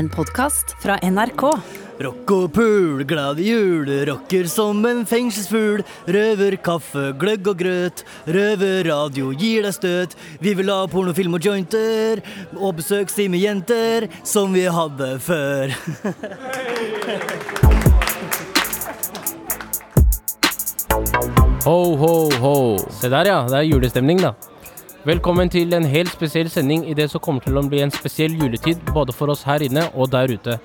En podkast fra NRK. Rock og pul, glad jul, rocker som en fengselsfugl. Røver, kaffe, gløgg og grøt. Røverradio gir deg støt. Vi vil ha pornofilm og jointer. Og besøkstid med jenter, som vi hadde før. Ho, ho, ho. Se der, ja. Det er julestemning, da. Velkommen til en helt spesiell sending i det som kommer til å bli en spesiell juletid både for oss her inne og der ute.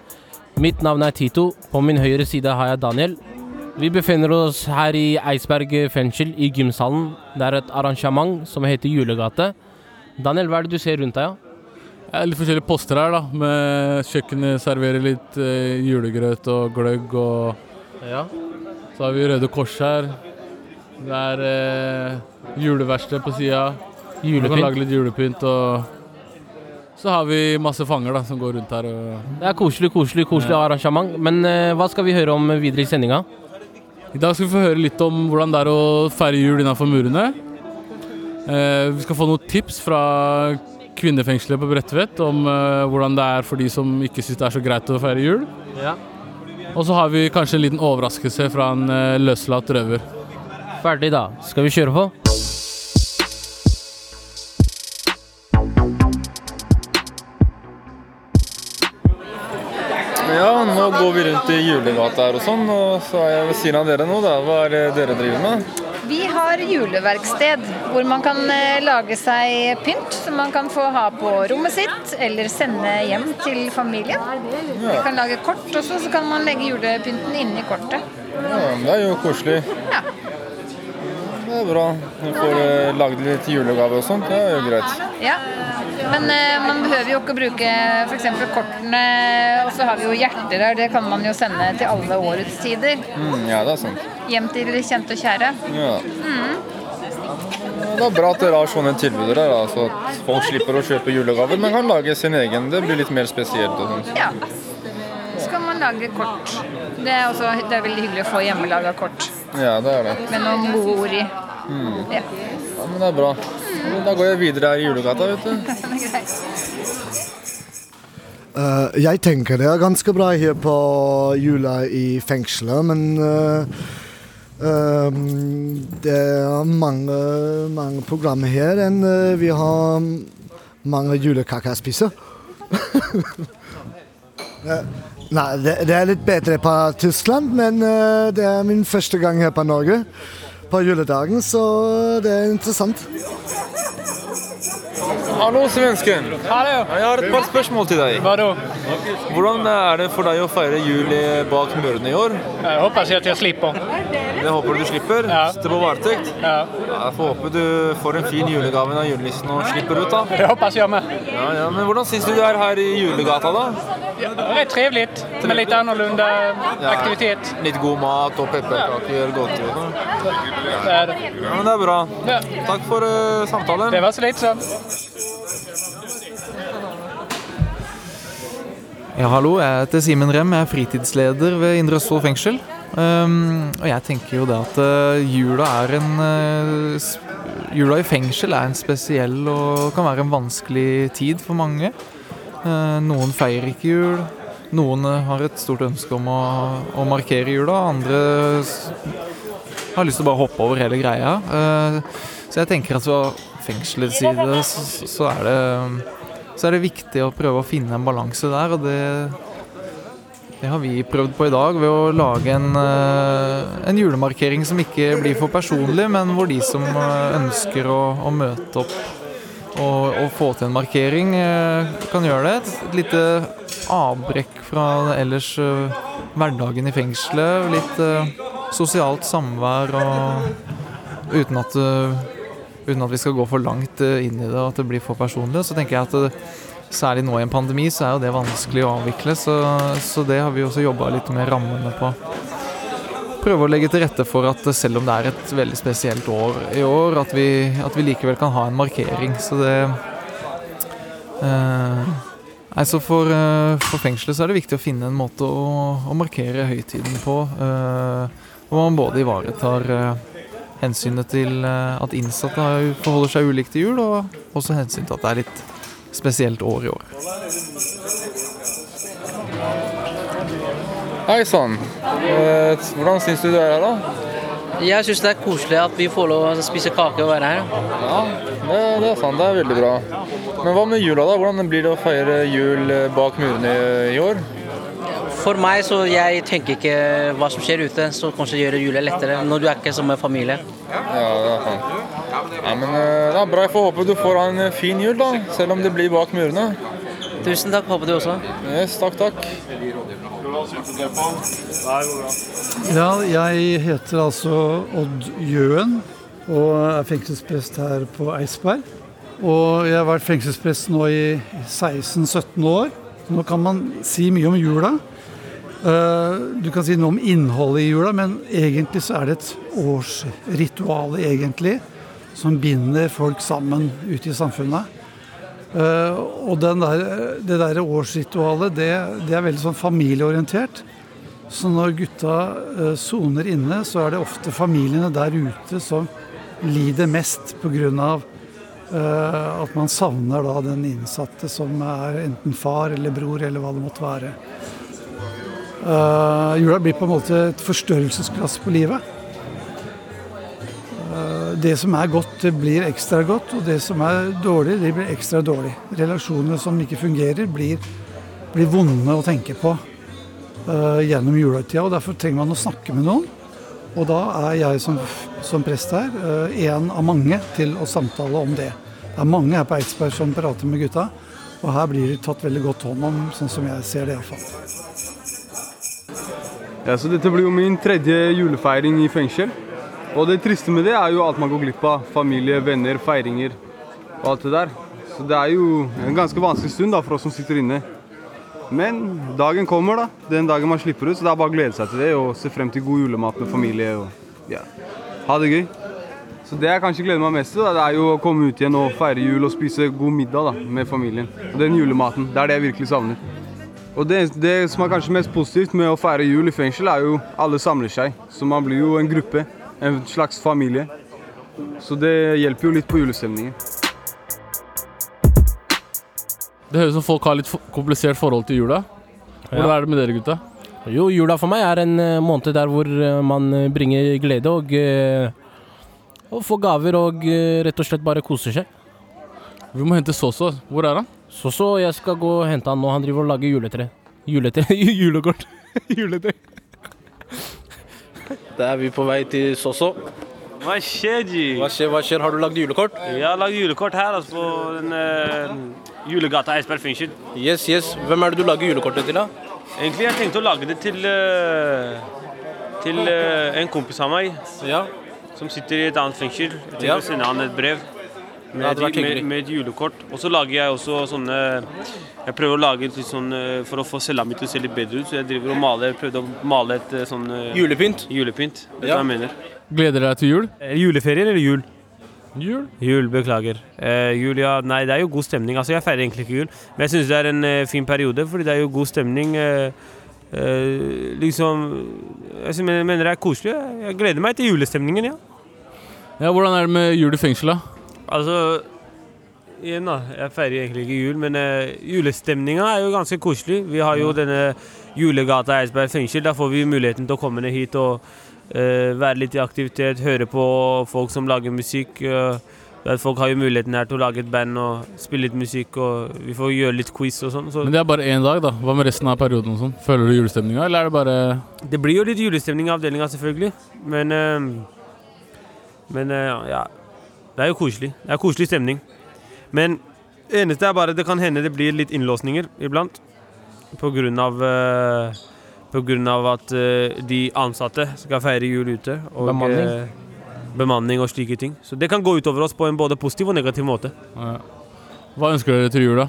Mitt navn er Tito. På min høyre side har jeg Daniel. Vi befinner oss her i Eidsberg fengsel, i gymsalen. Det er et arrangement som heter Julegate. Daniel, hva er det du ser rundt deg? Det er litt forskjellige poster her, da. Med kjøkkenet serverer litt eh, julegrøt og gløgg. Og ja. så har vi Røde Kors her. Det er eh, juleverksted på sida. Du kan Julepynt. lage litt julepynt. Og så har vi masse fanger da, som går rundt her. Det er koselig, koselig, koselig arrangement. Men eh, hva skal vi høre om videre i sendinga? I dag skal vi få høre litt om hvordan det er å feire jul innenfor murene. Eh, vi skal få noen tips fra kvinnefengselet på Bredtvet om eh, hvordan det er for de som ikke syns det er så greit å feire jul. Ja. Og så har vi kanskje en liten overraskelse fra en eh, løslatt røver. Ferdig, da. Skal vi kjøre på? Går vi rundt i julegata her og sånn, og så er jeg ved siden av dere nå, da. Hva er det dere driver med? Vi har juleverksted hvor man kan eh, lage seg pynt som man kan få ha på rommet sitt eller sende hjem til familien. Vi kan lage kort også, så kan man legge julepynten inni kortet. Ja, det er jo koselig. Ja. Det er bra. Du får eh, lagd litt julegave og sånt. Det er jo greit. Ja. Men eh, man behøver jo ikke å bruke f.eks. kortene, og så har vi jo hjerter her. Det kan man jo sende til alle årets tider. Mm, ja, det er sant. Hjem til kjente og kjære. Ja. Mm. Det er bra at dere har sånne tilbud så at folk slipper å kjøpe julegaver, men kan lage sin egen. Det blir litt mer spesielt. og sånt. Ja. Så kan man lage kort. Det er, også, det er veldig hyggelig å få hjemmelaga kort Ja, det er det. med noen gode ord i. Ja. Ja, men det er bra. Da går jeg videre her i julegata, vet du. Uh, jeg tenker det er ganske bra her på jula i fengselet, men uh, eh, det er mange, mange programmer her enn vi har mange julekaker å spise. Nei, det, det er litt bedre på Tyskland, men det er min første gang her på Norge på juledagen, så det er interessant. Hallo, svensken. Hallo, Jeg har et par spørsmål til deg. Hvordan er det for deg å feire jul bak mørene i år? Jeg håper at jeg slipper. Det håper du slipper. Ja. Sitter på varetekt. Ja, Ja, jeg får håpe du får en fin julegave av julenissen og slipper ut, da. det håper jeg med. Ja, ja, Men hvordan syns du det er her i julegata, da? Rätt trevligt med litt annorlunda aktivitet. Litt god mat og pepperkaker, godteri og sånn. Det er det. Ja, men det er bra. Ja, Takk for uh, samtalen. det var så lite sånn. Ja, hallo. Jeg heter Simen Rem. Jeg er fritidsleder ved Indre Østfold fengsel. Um, og jeg tenker jo det at uh, jula er en uh, Jula i fengsel er en spesiell og kan være en vanskelig tid for mange. Uh, noen feirer ikke jul. Noen har et stort ønske om å, å markere jula. Andre har lyst til å bare hoppe over hele greia. Så jeg tenker at fra fengselets side så, så er det så er det viktig å prøve å finne en balanse der, og det, det har vi prøvd på i dag ved å lage en, eh, en julemarkering som ikke blir for personlig, men hvor de som eh, ønsker å, å møte opp og, og få til en markering, eh, kan gjøre det. Et, lite avbrekk fra ellers hverdagen i fengselet. Litt sosialt samvær og uten at uten at vi skal gå for langt inn i det og at det blir for personlig. Så tenker jeg at det, særlig nå i en pandemi så er jo det vanskelig å avvikle, så, så det har vi også jobba litt med rammene på. Prøve å legge til rette for at selv om det er et veldig spesielt år i år, at vi, at vi likevel kan ha en markering. Så det eh, Altså for, eh, for fengselet så er det viktig å finne en måte å, å markere høytiden på. Eh, hvor man både ivaretar eh, hensynet til eh, at innsatte forholder seg ulikt til jul, og også hensyn til at det er litt spesielt år i år. Hei sann. Eh, Hvordan syns du du er her, da? Jeg syns det er koselig at vi får lov å spise kake og være her. Ja, det, det er sant. Det er veldig bra. Men hva med jula, da? Hvordan blir det å feire jul eh, bak murene i, år? For meg så jeg tenker ikke hva som skjer ute, så kanskje gjør jula lettere når du er ikke som en familie. Ja, det er sant. Ja, men eh, det er bra. Jeg får håpe du får ha en eh, fin jul, da. Selv om det blir bak murene. Tusen takk, håper du også. Yes, takk, takk. Ja, jeg heter altså Odd Jøen og er fengselsprest her på Eidsberg. Og jeg har vært fengselsprest nå i 16-17 år. Nå kan man si mye om jula. Eh, Du kan si noe om innholdet i jula, men egentlig så er det et årsritual egentlig, som binder folk sammen ute i samfunnet. Eh, og der, det der årsritualet, det, det er veldig sånn familieorientert. Så når gutta eh, soner inne, så er det ofte familiene der ute som lider mest pga. Uh, at man savner da den innsatte som er enten far eller bror eller hva det måtte være. Uh, jula blir på en måte et forstørrelsesglass på livet. Det som er godt, det blir ekstra godt, og det som er dårlig, det blir ekstra dårlig. Relasjoner som ikke fungerer, blir, blir vonde å tenke på uh, gjennom juletida, og derfor trenger man å snakke med noen. Og da er jeg som, som prest her eh, en av mange til å samtale om det. Det er mange her på Eidsberg som prater med gutta, og her blir de tatt veldig godt hånd om, sånn som jeg ser det iallfall. Ja, så dette blir jo min tredje julefeiring i fengsel. Og det triste med det er jo alt man går glipp av. Familie, venner, feiringer og alt det der. Så det er jo en ganske vanskelig stund da for oss som sitter inne. Men dagen kommer, da. Den dagen man slipper ut. Så det er bare å glede seg til det og se frem til god julemat med familie og ja, ha det gøy. Så det jeg kanskje gleder meg mest til, da, det er jo å komme ut igjen og feire jul og spise god middag da, med familien. Og den julematen. Det er det jeg virkelig savner. Og det, det som er kanskje mest positivt med å feire jul i fengsel, er jo alle samler seg. Så man blir jo en gruppe. En slags familie. Så det hjelper jo litt på julestemningen. Det høres ut som folk har litt komplisert forhold til jula. Hvordan er det med dere, gutta? Jo, jula for meg er en eh, måned der hvor eh, man eh, bringer glede og, og får gaver og rett og slett bare koser seg. Vi må hente Soso. Hvor er han? Soso, jeg skal gå og hente han nå. Han driver og lager juletre. Juletre? Julekort. Juletre. Da er vi på vei til Soso. Hva skjer, G? Hva skjer, hva skjer? Har du lagd julekort? Jeg har lagd julekort her altså, på den uh, julegata Eidsberg fengsel. Yes, yes. Hvem er det du lager julekortet til, da? Egentlig jeg tenkte å lage det til, uh, til uh, en kompis av meg som sitter i et annet fengsel. Jeg tenkte Ja. å sende han et brev med, med, med et julekort. Og så lager jeg også sånne Jeg prøver å lage litt sånn eh, for å få cella mi til å se litt bedre ut, så jeg driver og maler, prøvde å male et eh, sånn eh, Julepynt? Julepynt. Det er Ja. jeg mener. Gleder deg til jul? Eh, Juleferie eller jul? Jul? Jul, beklager. Eh, jul, ja, nei, det er jo god stemning. Altså, jeg feirer egentlig ikke jul, men jeg syns det er en eh, fin periode, fordi det er jo god stemning. Eh, liksom Jeg mener det er koselig. Jeg- Jeg gleder meg til julestemningen, ja. Ja, Hvordan er det med jul i fengsel, da? Altså Igjen, da. Jeg feirer egentlig ikke jul, men uh, julestemninga er jo ganske koselig. Vi har jo denne julegata i Eidsberg fengsel. Da får vi muligheten til å komme ned hit og uh, være litt i aktivitet, høre på folk som lager musikk. Uh, folk har jo muligheten her til å lage et band og spille litt musikk, og vi får gjøre litt quiz og sånn. Så Men det er bare én dag, da. Hva med resten av perioden? og sånn? Føler du julestemninga, eller er det bare Det blir jo litt julestemning i avdelinga, selvfølgelig. Men eh, Men eh, ja. Det er jo koselig. Det er koselig stemning. Men det eneste er bare det kan hende det blir litt innlåsninger iblant. På grunn av eh, På grunn av at eh, de ansatte skal feire jul ute. Og, Bemanning. eh, bemanning og slike ting. Så det kan gå utover oss på en både positiv og negativ måte. Ja. Hva ønsker dere til jul, da?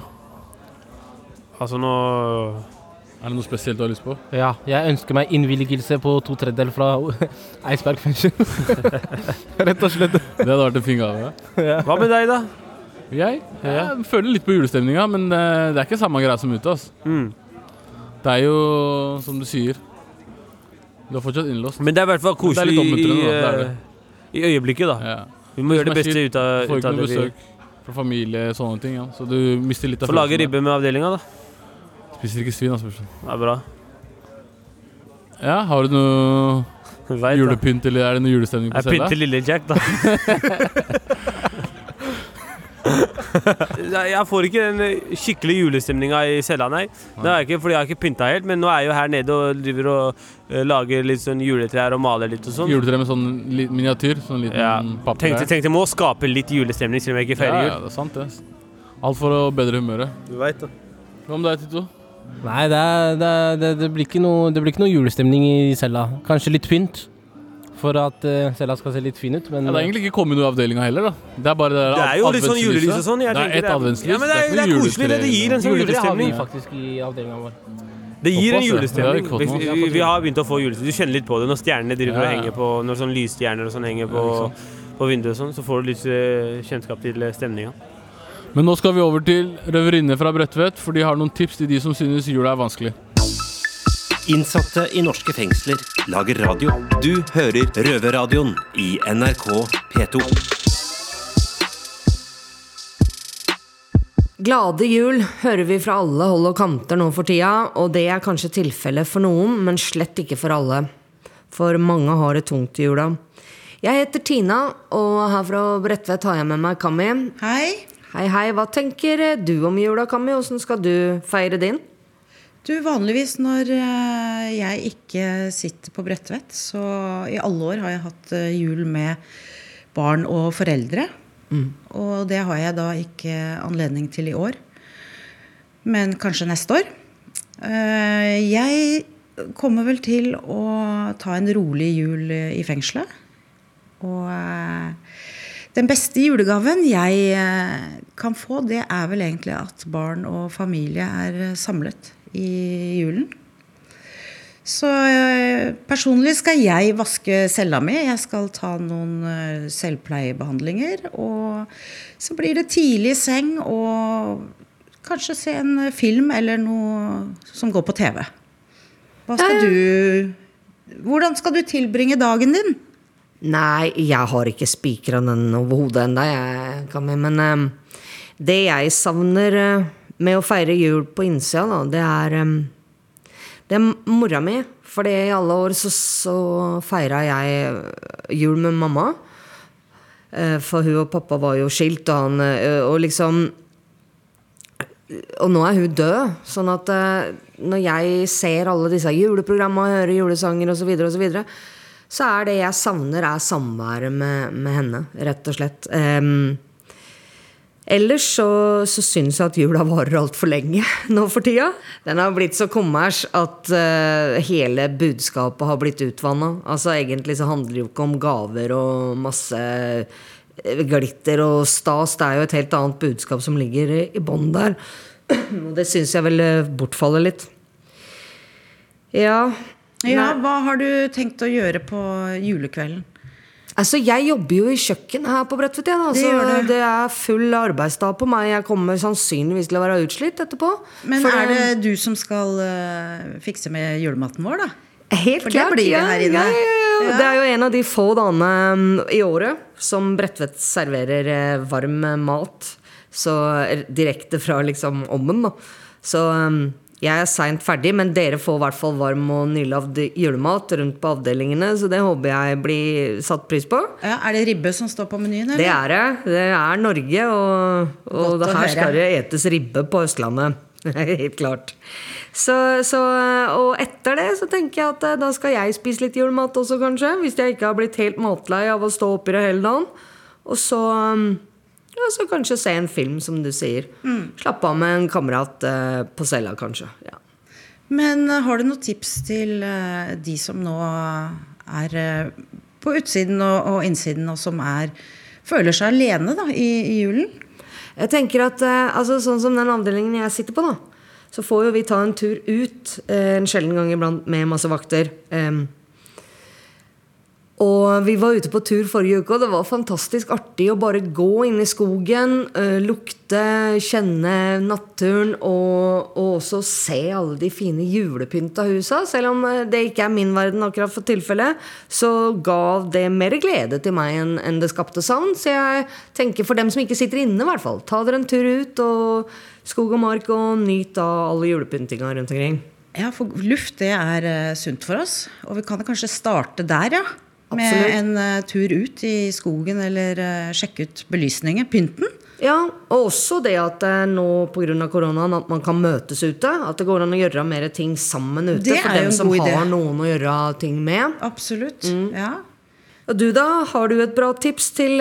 Altså nå Er det noe spesielt du har lyst på? Ja, jeg ønsker meg innvilgelse på to tredjedeler fra Eidsberg fengsel. Rett og slett. Det hadde vært en fin gave. Ja. Hva med deg, da? Jeg, jeg føler litt på julestemninga, men det, det er ikke samme greia som ute. Altså. Mm. Det er jo som du sier Du er fortsatt innlåst. Men det er i hvert fall Men det koselig i, da. Det det. eh, i øyeblikket, da. Vi må gjøre det beste ut av, Du får ikke noe det besøk fra familie, sånne ting. Ja. Så du mister litt av Får lage ribbe med avdelinga, da. Spiser ikke svin, altså. Det er bra. Ja, har du noe julepynt, eller er det noe julestemning på Jeg pynter cella? lille Jack, da. Nei, jeg får ikke den eh, skikkelig julestemninga i cella, nei. Det er ikke fordi jeg har ikke pynta helt, men nå er jeg jo her nede og driver og eh, lager litt sånn juletrær og maler litt og sånn. Juletre med sånn li- miniatyr? Sånn liten Ja. papir Tenkte, tenkte må skape litt julestemning, selv om jeg ikke feirer ja, jul. ja, det er sant, det. Alt for å bedre humøret. Du vet det. Hva med deg, Tito? Nei, det, er, det, er, det, det, blir ikke noe, det blir ikke noe julestemning i cella. Kanskje litt pynt. For at uh, cella skal se litt fin ut, men Ja, det er egentlig ikke kommet noe i avdelinga heller, da. Det er bare det der Det er jo litt sånn julelys og sånn. Det er et ett adventslys. Ja, men det er- det er koselig, det. Det gir en sånn Juletre har vi julestemning. faktisk i avdelinga vår. Det gir en julestemning. Det har ikke fått Vi, vi, vi har begynt å få julestemning. Du kjenner litt på det når stjernene driver og henger på Når sånn lysstjerner og sånn henger på, Ja, på vinduet og sånn, så får du litt eh, kjennskap til eh, stemninga. Men nå skal vi over til røverinne fra Bredtvet, for de har noen tips til de som synes jula er vanskelig. Innsatte i norske fengsler lager radio. Du hører Røverradioen i NRK P2. Glade jul hører vi fra alle hold og kanter nå for tida, og det er kanskje tilfellet for noen, men slett ikke for alle. For mange har det tungt i jula. Jeg heter Tina, og her fra Bredtvet har jeg med meg Kami. Hei. Hei, hei. Hva tenker du om jula, Kammi? Åssen skal du feire din? Du, Vanligvis når eh, jeg ikke sitter på Bredtvet, så i alle år har jeg hatt eh, jul med barn og foreldre. Og det har jeg da ikke anledning til i år. Men kanskje neste år. Eh, Jeg kommer vel til å ta en rolig jul i fengselet. Og eh, den beste julegaven jeg eh, kan få, det er vel egentlig at barn og familie er eh, samlet i julen. Så eh, personlig skal jeg vaske cella mi. Jeg skal ta noen eh, selvpleiebehandlinger. Og så blir det tidlig seng og kanskje se en film eller noe som går på TV. Hva skal du Hvordan skal du tilbringe dagen din? Nei, jeg har ikke spikra den over hodet ennå. Men um, det jeg savner uh, med å feire jul på innsida, da, det er um, Det er mora mi. For i alle år så, så feira jeg eh, jul med mamma. Uh, For hun og pappa var jo skilt, og han uh, Og liksom og nå er hun død, sånn at når jeg ser alle disse juleprogrammene og hører julesanger osv., og så, videre, så er det jeg savner, er samværet med, med henne, rett og slett. Um, ellers så, så syns jeg at jula varer altfor lenge nå for tida. Den har blitt så kommers at uh, hele budskapet har blitt utvanna. Altså, egentlig så handler det jo ikke om gaver og masse eh, glitter og stas. Det er jo et helt annet budskap som ligger i, i bånn der. Og det syns jeg vel eh, bortfaller litt. Ja. Ja. Hva har du tenkt å gjøre på julekvelden? Altså, Jeg jobber jo i kjøkken her på Bredtvet. Ja, Det det er full arbeidsdag på meg. Jeg kommer sannsynligvis til å være utslitt etterpå. Men For er det du som skal uh, fikse med julematen vår, da? Helt For det klart. blir det ja, her inne. Ja, ja, ja. Det er jo en av de få dagene mm, i året som Bredtvet serverer eh, varm eh, mat. Så direkte fra liksom ommen, da. Så mm, jeg er seint ferdig, men dere får i hvert fall varm og nylagd julemat rundt på avdelingene, så det håper jeg blir satt pris på. Ja, er det ribbe som står på menyen? eller? Det er det. Det er Norge, og, og det her skal det etes ribbe på Østlandet. Helt klart. Så, så, og etter det så tenker jeg at eh, da skal jeg spise litt julemat også, kanskje. Hvis jeg ikke har blitt helt matlei av å stå oppi det hele dagen. Og så, um, ja, så kanskje se en film, som du sier. Mm. Slappe av med en kamerat eh, på cella, kanskje. Ja. Men eh, har du noen tips til eh, de som nå er eh, på utsiden og, og innsiden, og som er, føler seg alene da, i, i julen? Jeg tenker at eh, altså, Sånn som den avdelingen jeg sitter på, da. Så får jo vi ta en tur ut eh, en sjelden gang iblant med masse vakter. Em, og vi var ute på tur forrige uke, og det var fantastisk artig å bare gå inn i skogen, eh, lukte, kjenne naturen, og, og også se alle de fine julepynta husa. Selv om eh, det ikke er min verden akkurat for tilfellet, så ga det mer glede til meg enn en det skapte savn. Så jeg tenker for dem som ikke sitter inne, i hvert fall, ta dere en tur ut, og skog og mark, og nyt av alle julepyntinga rundt omkring. Ja, for luft det er eh, sunt for oss. Og vi kan kanskje starte der, ja. Med Absolutt. en eh, tur ut i skogen eller eh, sjekke ut belysningen. Pynten. Ja, og også det at eh, nå pga. koronaen at man kan møtes ute. At det går an å gjøre mer ting sammen ute. Det for dem som idé. har noen å gjøre ting med. Absolutt. Mm. Ja. Og du da, har du et bra tips til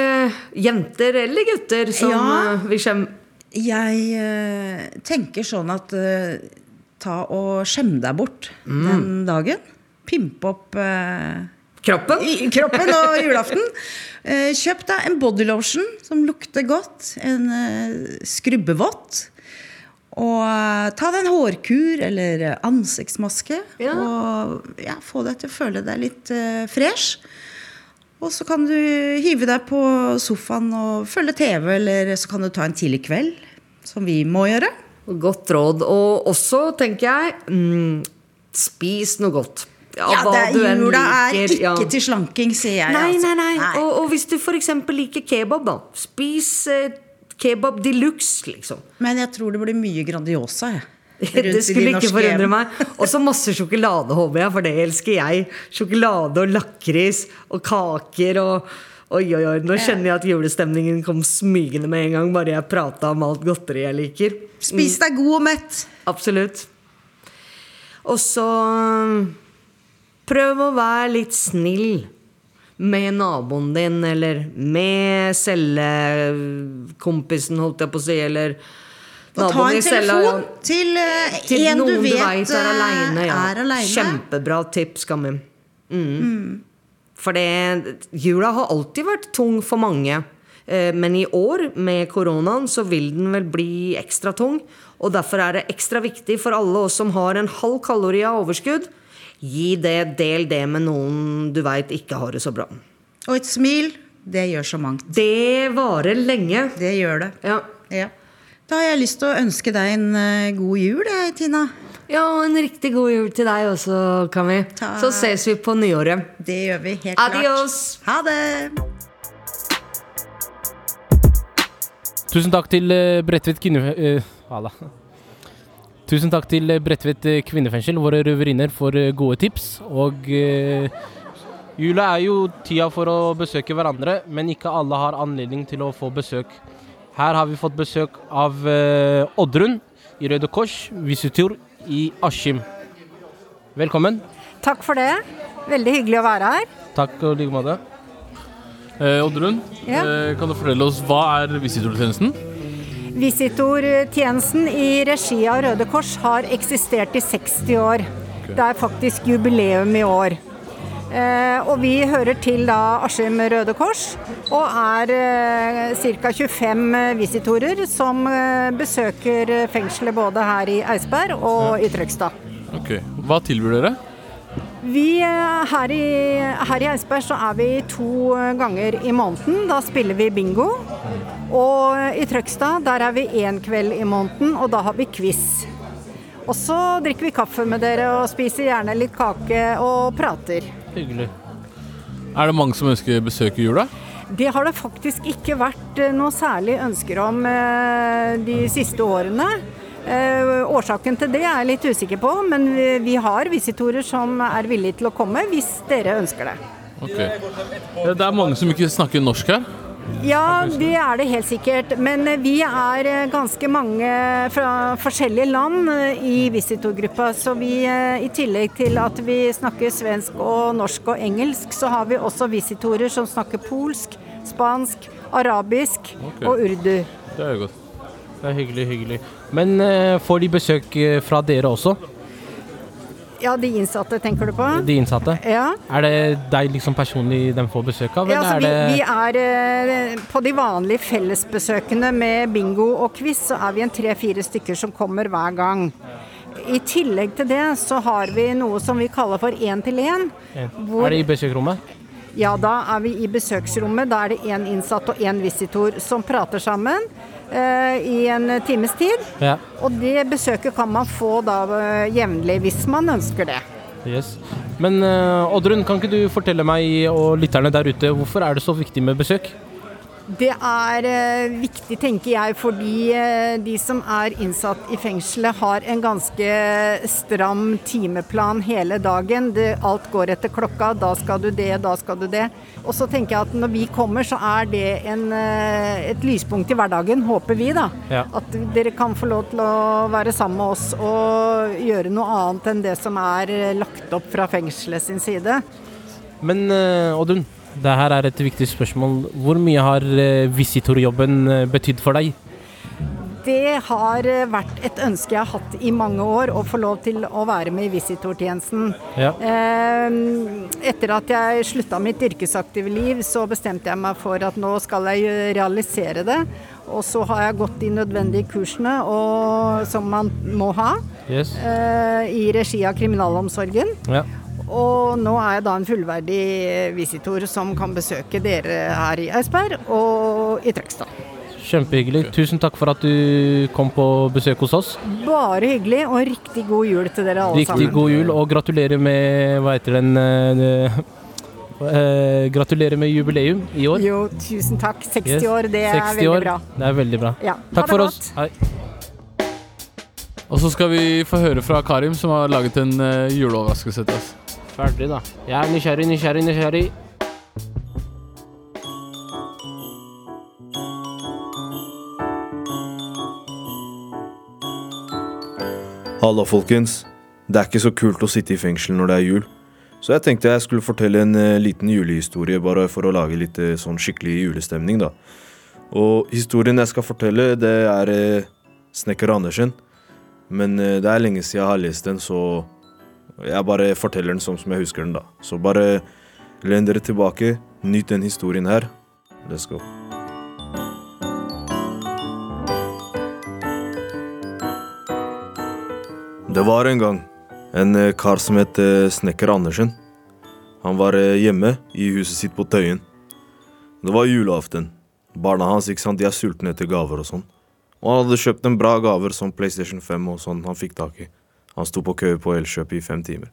jenter eller gutter som Ja. vil skjemme? Jeg tenker sånn at ta og skjem deg bort Mm. den dagen. Pimpe opp eh, Kroppen? I, kroppen og julaften. Eh, kjøp deg en bodylotion som lukter godt. En eh, skrubbevott. Og eh, ta deg en hårkur eller ansiktsmaske. ansiktsmaske. Og ja, få deg til å føle deg litt uh, fresh. Og så kan du hive deg på sofaen og følge TV, eller så kan du ta en tidlig kveld, som vi må gjøre. Godt råd. Og også, tenker jeg, mm, spis noe godt. Ja, hva det er, du enn jula er ikke ja. til slanking, sier jeg. Nei, altså. nei, nei. Og, og hvis du f.eks. liker kebab, da. Spis eh, kebab de luxe, liksom. Men jeg tror det blir mye Grandiosa, jeg. Det skulle ikke forundre meg. Og så masse sjokolade, håper jeg, for det elsker jeg. Sjokolade og lakris og kaker og Oi, oi, oi. Nå kjenner jeg at julestemningen kom smygende med en gang, bare jeg prata om alt godteri jeg liker. Spis deg god og mett. Absolutt. Og så prøv å være litt snill med naboen din, eller med cellekompisen, holdt jeg på å si, eller Og ta en telefon til, uh, Til en du du, vet vet er eh, aleine. Ja. er alene. Kjempebra tips, Kammi. Mm. Mm. For det, jula har alltid vært tung for mange. Eh, Men i år, med koronaen, så vil den vel bli ekstra tung. Og derfor er det ekstra viktig for alle oss som har en halv kalori av overskudd. Gi det, del det med noen du veit ikke har det så bra. Og et smil, det gjør så mangt. Det varer lenge. Det gjør det. Ja. Ja. Da har jeg lyst til å ønske deg en eh, god jul, jeg, Tina. Ja, og en riktig god jul til deg også, Kami. Så ses vi på nyåret. Det gjør vi helt Adios. klart. Ha det! Tusen takk til eh, Bredtvet kvinne... eh, Hala. Tusen takk til Bredtvet eh, kvinnefengsel, våre røverinner, for eh, gode tips. Og eh, jula er jo tida for å besøke hverandre, men ikke alle har anledning til å få besøk. Her har vi fått besøk av eh, Oddrun i Røde Kors, visitor i Askim. Velkommen. Takk for det. Veldig hyggelig å være her. Takk og like måte. Eh, Oddrun, Ja. eh, kan du fortelle oss hva er visitortjenesten? Visitortjenesten i regi av Røde Kors har eksistert i 60 år. Det er faktisk jubileum i år. Eh, og vi hører til da Askim Røde Kors, og er eh, ca. 25 visitorer som eh, besøker fengselet både her i Eidsberg og i Trøgstad. Ok, Hva tilbyr dere? Vi, eh, her, i, her i Eidsberg så er vi to ganger i måneden. Da spiller vi bingo. Og i Trøgstad der er vi én kveld i måneden, og da har vi quiz. Og så drikker vi kaffe med dere og spiser gjerne litt kake og prater. Hyggelig. Er det mange som ønsker besøk i jula? Det har det faktisk ikke vært eh, noe særlig ønsker om eh, de siste årene. Eh, Årsaken til det er jeg litt usikker på, men vi, har visitorer som er villige til å komme hvis dere ønsker det. Ok. Eh, Det er mange som ikke snakker norsk her. Ja, det er det helt sikkert. Men eh, vi er eh, ganske mange fra forskjellige land eh, i visitorgruppa. Så vi, i tillegg til at vi snakker svensk og norsk og engelsk, så har vi også visitorer som snakker polsk, spansk, arabisk okay. og urdu. Det er jo godt. Det er hyggelig, hyggelig. Men får de besøk fra dere også? Ja, de innsatte, tenker du på? De innsatte? Ja. Er det deg liksom personlig de får besøk av? Ja, altså, vi, vi er eh, På de vanlige fellesbesøkene med bingo og quiz, så er vi en tre-fire stykker som kommer hver gang. I tillegg til det så har vi noe som vi kaller for én til én. Er det i besøksrommet? Ja, da er vi i besøksrommet. Da er det én innsatt og én visitor som prater sammen eh, i en times tid. Ja. Og det besøket kan man få da eh, jevnlig hvis man ønsker det. Yes. Men eh, Oddrun, kan ikke du fortelle meg og lytterne der ute hvorfor er det så viktig med besøk? Det er eh, viktig, tenker jeg, fordi eh, de som er innsatt i fengselet har en ganske stram timeplan hele dagen. Det, alt går etter klokka. Da skal du det, da skal du det. Og så tenker jeg at når vi kommer, så er det en, eh, et lyspunkt i hverdagen, håper vi, da. Ja. At dere kan få lov til å være sammen med oss og gjøre noe annet enn det som er lagt opp fra fengselet sin side. Men Oddrun, det her er et viktig spørsmål. Hvor mye har eh, visitorjobben eh, betydd for deg? Det har eh, vært et ønske jeg har hatt i mange år, å få lov til å være med i visitortjenesten. Ja. Etter at jeg slutta mitt yrkesaktive liv, så bestemte jeg meg for at nå skal jeg realisere det. Og så har jeg gått de nødvendige kursene og, som man må ha Yes. i regi av kriminalomsorgen. Ja. Og nå er jeg da en fullverdig visitor som kan besøke dere her i Eidsberg og i Trøgstad. Kjempehyggelig. Tusen takk for at du kom på besøk hos oss. Bare hyggelig, og riktig god jul til dere alle Riktig sammen. god jul, og gratulerer med Hva heter den uh, uh, Gratulerer med jubileum i år. Jo, tusen takk. 60 Yes. år, det er veldig år, bra. Det er veldig bra. Ja. Takk for godt. oss. Hei. Og så skal vi få høre fra Karim, som har laget en uh, juleoverraskelse til oss. Ferdig, da. Jeg er nysgjerrig, nysgjerrig, nysgjerrig. Halla, folkens. Det er ikke så kult å sitte i fengsel når det er jul. Så jeg tenkte jeg skulle fortelle en eh, liten julehistorie, bare for å lage litt eh, sånn skikkelig julestemning, da. Og historien jeg skal fortelle, det er eh, Snekker Andersen. Men det er lenge siden jeg har lest den, så jeg bare forteller den sånn som jeg husker den, da. Så bare len dere tilbake, nyt den historien her. Let's go. Det var en gang en eh, kar som het eh, Snekker Andersen. Han var eh, hjemme i huset sitt på Tøyen. Det var julaften. Barna hans ikke sant, de er sultne etter gaver og sånn. Og han hadde kjøpt en bra gaver som PlayStation 5 og sånn han fikk tak i. Han sto på kø på Elkjøp i fem timer.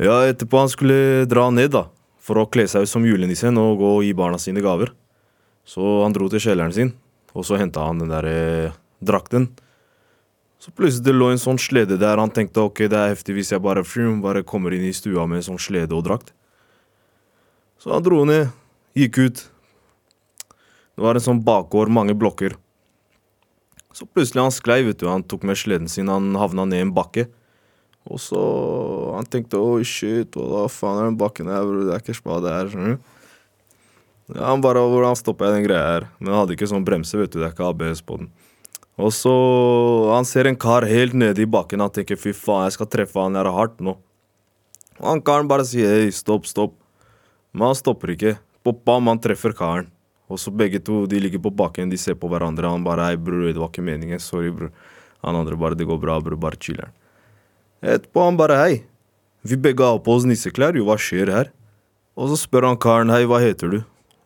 Ja, etterpå han skulle dra ned da, for å kle seg ut som julenissen og gå og gi barna sine gaver. Så han dro til kjelleren sin, og så henta han den der eh, drakten. Så plutselig det lå en sånn slede der. Han tenkte ok, det er heftig hvis jeg bare, frum, bare kommer inn i stua med en sånn slede og drakt. Så han dro ned, gikk ut. Det var en sånn bakgård, mange blokker. Så plutselig han sklei, vet du. Han tok med sleden sin, han havna ned i en bakke. Og så Han tenkte oi, shit, hva faen er den bakken her, bror? Det er ikke spade her, skjønner du. Ja, han bare Hvordan stopper jeg den greia her? Men han hadde ikke sånn bremse, vet du. Det er ikke ABS på den. Og så Han ser en kar helt nede i bakken. Han tenker fy faen, jeg skal treffe han her hardt nå. Og han karen bare sier hei, stopp, stopp. Men han stopper ikke. Bam, han treffer karen. Og så begge to de ligger på bakken, de ser på hverandre. Han bare hei, bror, det var ikke meningen. Sorry, bror. Han andre bare det går bra, bror. Bare chiller'n. Etterpå han bare hei. Vi begge har på oss nisseklær, jo, hva skjer her? Og så spør han karen hei, hva heter du?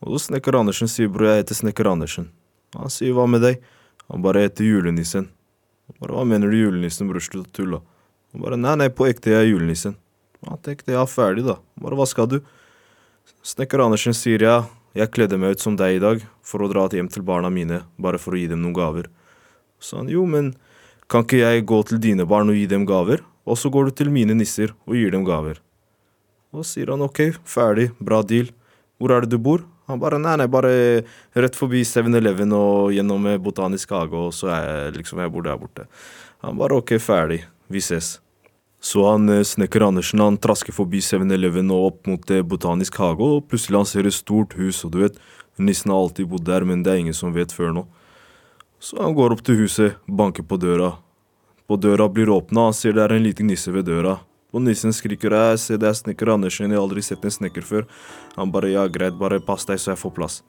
Og så Snekker Andersen sier bror, jeg heter Snekker Andersen. Han sier hva med deg? Han bare heter julenissen. Bare, Hva mener du julenissen, bror? Slutt å tulle. Han bare Nei, nei, på ekte, jeg er julenissen. Han tenkte ja, ferdig, da. Bare Hva skal du? Snekker Andersen sier ja, jeg kledde meg ut som deg i dag for å dra hjem til barna mine, bare for å gi dem noen gaver. Så han jo, men kan ikke jeg gå til dine barn og gi dem gaver? Og så går du til mine nisser og gir dem gaver. Og sier han ok, ferdig, bra deal. Hvor er det du bor? Han bare nei, nei, bare rett forbi 7-Eleven og gjennom Botanisk hage, og så er jeg liksom, jeg bor der borte. Han bare ok, ferdig, vi ses. Så han eh, snekker Andersen han trasker forbi 7-Eleven og opp mot eh, Botanisk hage, og plutselig han ser et stort hus, og du vet, nissen har alltid bodd der, men det er ingen som vet før nå. Så han går opp til huset, banker på døra. På døra blir åpna, han ser det er en liten nisse ved døra. Og nissen skriker jeg se det er snekker Andersen, jeg har aldri sett en snekker før. Han bare ja, greit, bare pass deg så jeg får plass.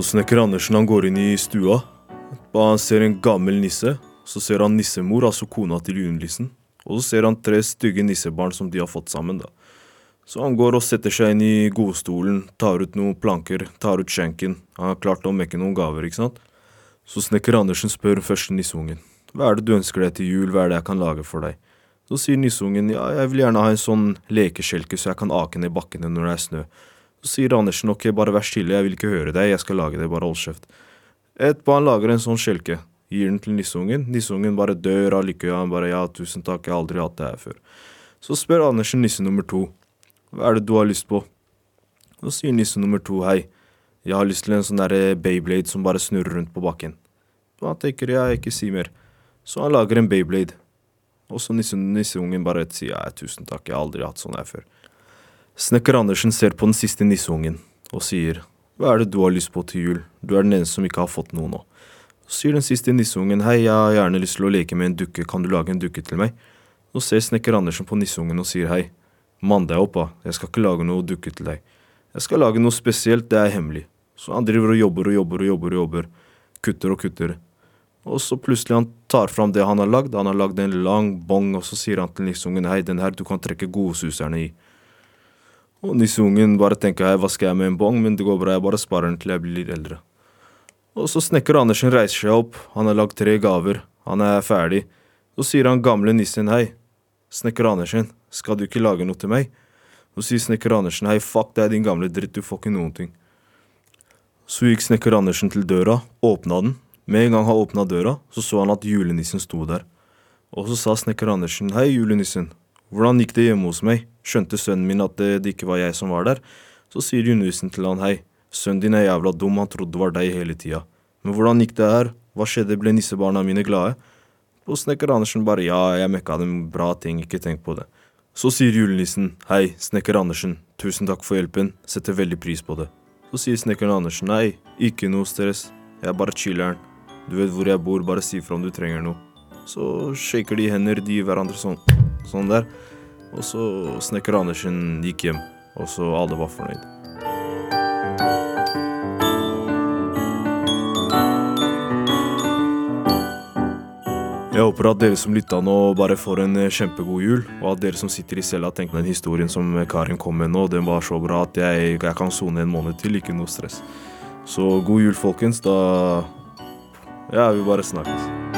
Så snekker Andersen han går inn i stua. Han ser en gammel nisse. Så ser han nissemor, altså kona til julenissen. Og så ser han tre stygge nissebarn som de har fått sammen. da. Så han går og setter seg inn i godstolen, tar ut noen planker, tar ut skjenken. Han har klart å mekke noen gaver, ikke sant. Så snekker Andersen spør første nisseungen. Hva er det du ønsker deg til jul, hva er det jeg kan lage for deg? Så sier nisseungen ja, jeg vil gjerne ha en sånn lekeskjelke så jeg kan ake ned bakkene når det er snø. Så sier Andersen ok, bare vær stille, jeg vil ikke høre deg, jeg skal lage det, bare hold kjeft. Etterpå han lager en sånn skjelke, gir den til nisseungen. Nisseungen bare dør av lykke, han bare ja, tusen takk, jeg har aldri hatt det her før. Så spør Andersen nisse nummer to, hva er det du har lyst på? Så sier nisse nummer to hei, jeg har lyst til en sånn derre Beyblade som bare snurrer rundt på bakken. Og han tenker ja, ikke si mer. Så han lager en Beyblade. Og så nisse, nisseungen bare sier ja, tusen takk, jeg har aldri hatt sånn her før. Snekker Andersen ser på den siste nisseungen og sier hva er det du har lyst på til jul, du er den eneste som ikke har fått noe nå. Så sier den siste nisseungen hei, jeg har gjerne lyst til å leke med en dukke, kan du lage en dukke til meg? Nå ser Snekker Andersen på nisseungen og sier hei, mann deg opp jeg skal ikke lage noe dukke til deg. Jeg skal lage noe spesielt, det er hemmelig. Så han driver og jobber og jobber og jobber og jobber, kutter og kutter. Og så plutselig han tar fram det han har lagd. Han har lagd en lang bong, og så sier han til nisseungen hei, den her du kan trekke godsuserne i. Og nisseungen bare tenker hei, hva skal jeg med en bong, men det går bra, jeg bare sparer den til jeg blir eldre. Og så snekker Andersen reiser seg opp, han har lagd tre gaver, han er ferdig. Så sier han gamle nissen hei, snekker Andersen, skal du ikke lage noe til meg? Så sier snekker Andersen hei, fuck deg din gamle dritt, du får ikke noen ting. Så gikk snekker Andersen til døra, åpna den, med en gang han åpna døra, så så han at julenissen sto der. Og så sa snekker Andersen hei, julenissen, hvordan gikk det hjemme hos meg, skjønte sønnen min at det, det ikke var jeg som var der? Så sier julenissen til han hei, sønnen din er jævla dum, han trodde det var deg hele tida. Men hvordan gikk det her, hva skjedde, ble nissebarna mine glade? Og snekker Andersen bare ja, jeg mekka dem bra ting, ikke tenk på det. Så sier julenissen hei, snekker Andersen, tusen takk for hjelpen, setter veldig pris på det. Så sier snekker Andersen nei, ikke noe stress, jeg er bare chiller'n. Du vet hvor jeg bor, bare si fra om du trenger noe. Så shaker de hender, de gir hverandre sånn, sånn der. Og så snekker Andersen gikk hjem, og så alle var fornøyd. Jeg håper at dere som lytta nå, bare får en eh, kjempegod jul. Og at dere som sitter i cella, tenker den historien som Karin kom med nå, den var så bra at jeg, jeg kan sone en måned til, ikke noe stress. Så god jul, folkens. Da Ja, vi bare snakkes.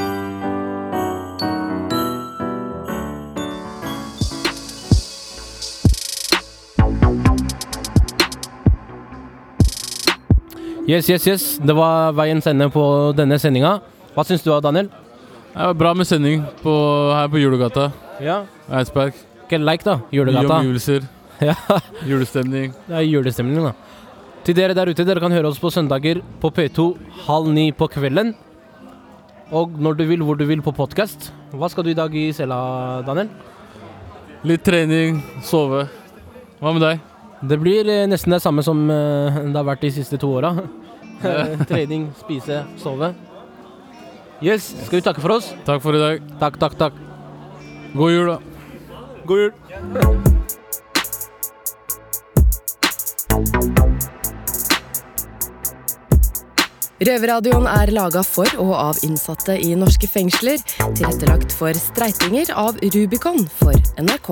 Yes, yes, yes. Det var veiens ende på denne sendinga. Hva syns du da, Daniel? Det var bra med sending på, her på Julegata. Ja. Eidsberg. Ikke like, da. Julegata. Nye omgivelser. Ja. Julestemning. Det er julestemning, da. Til dere der ute, dere kan høre oss på søndager på P2 halv ni på kvelden. Og når du vil, hvor du vil på podkast. Hva skal du i dag i cella, Daniel? Litt trening, sove. Hva med deg? Det blir eh, nesten det samme som eh, det har vært de siste to åra. trening, spise, sove. Yes, skal vi takke for oss? Takk for i dag. Takk, takk, takk. God jul, da. God jul. Røverradioen er laga for og av innsatte i norske fengsler. Tilrettelagt for streitinger av Rubicon for NRK.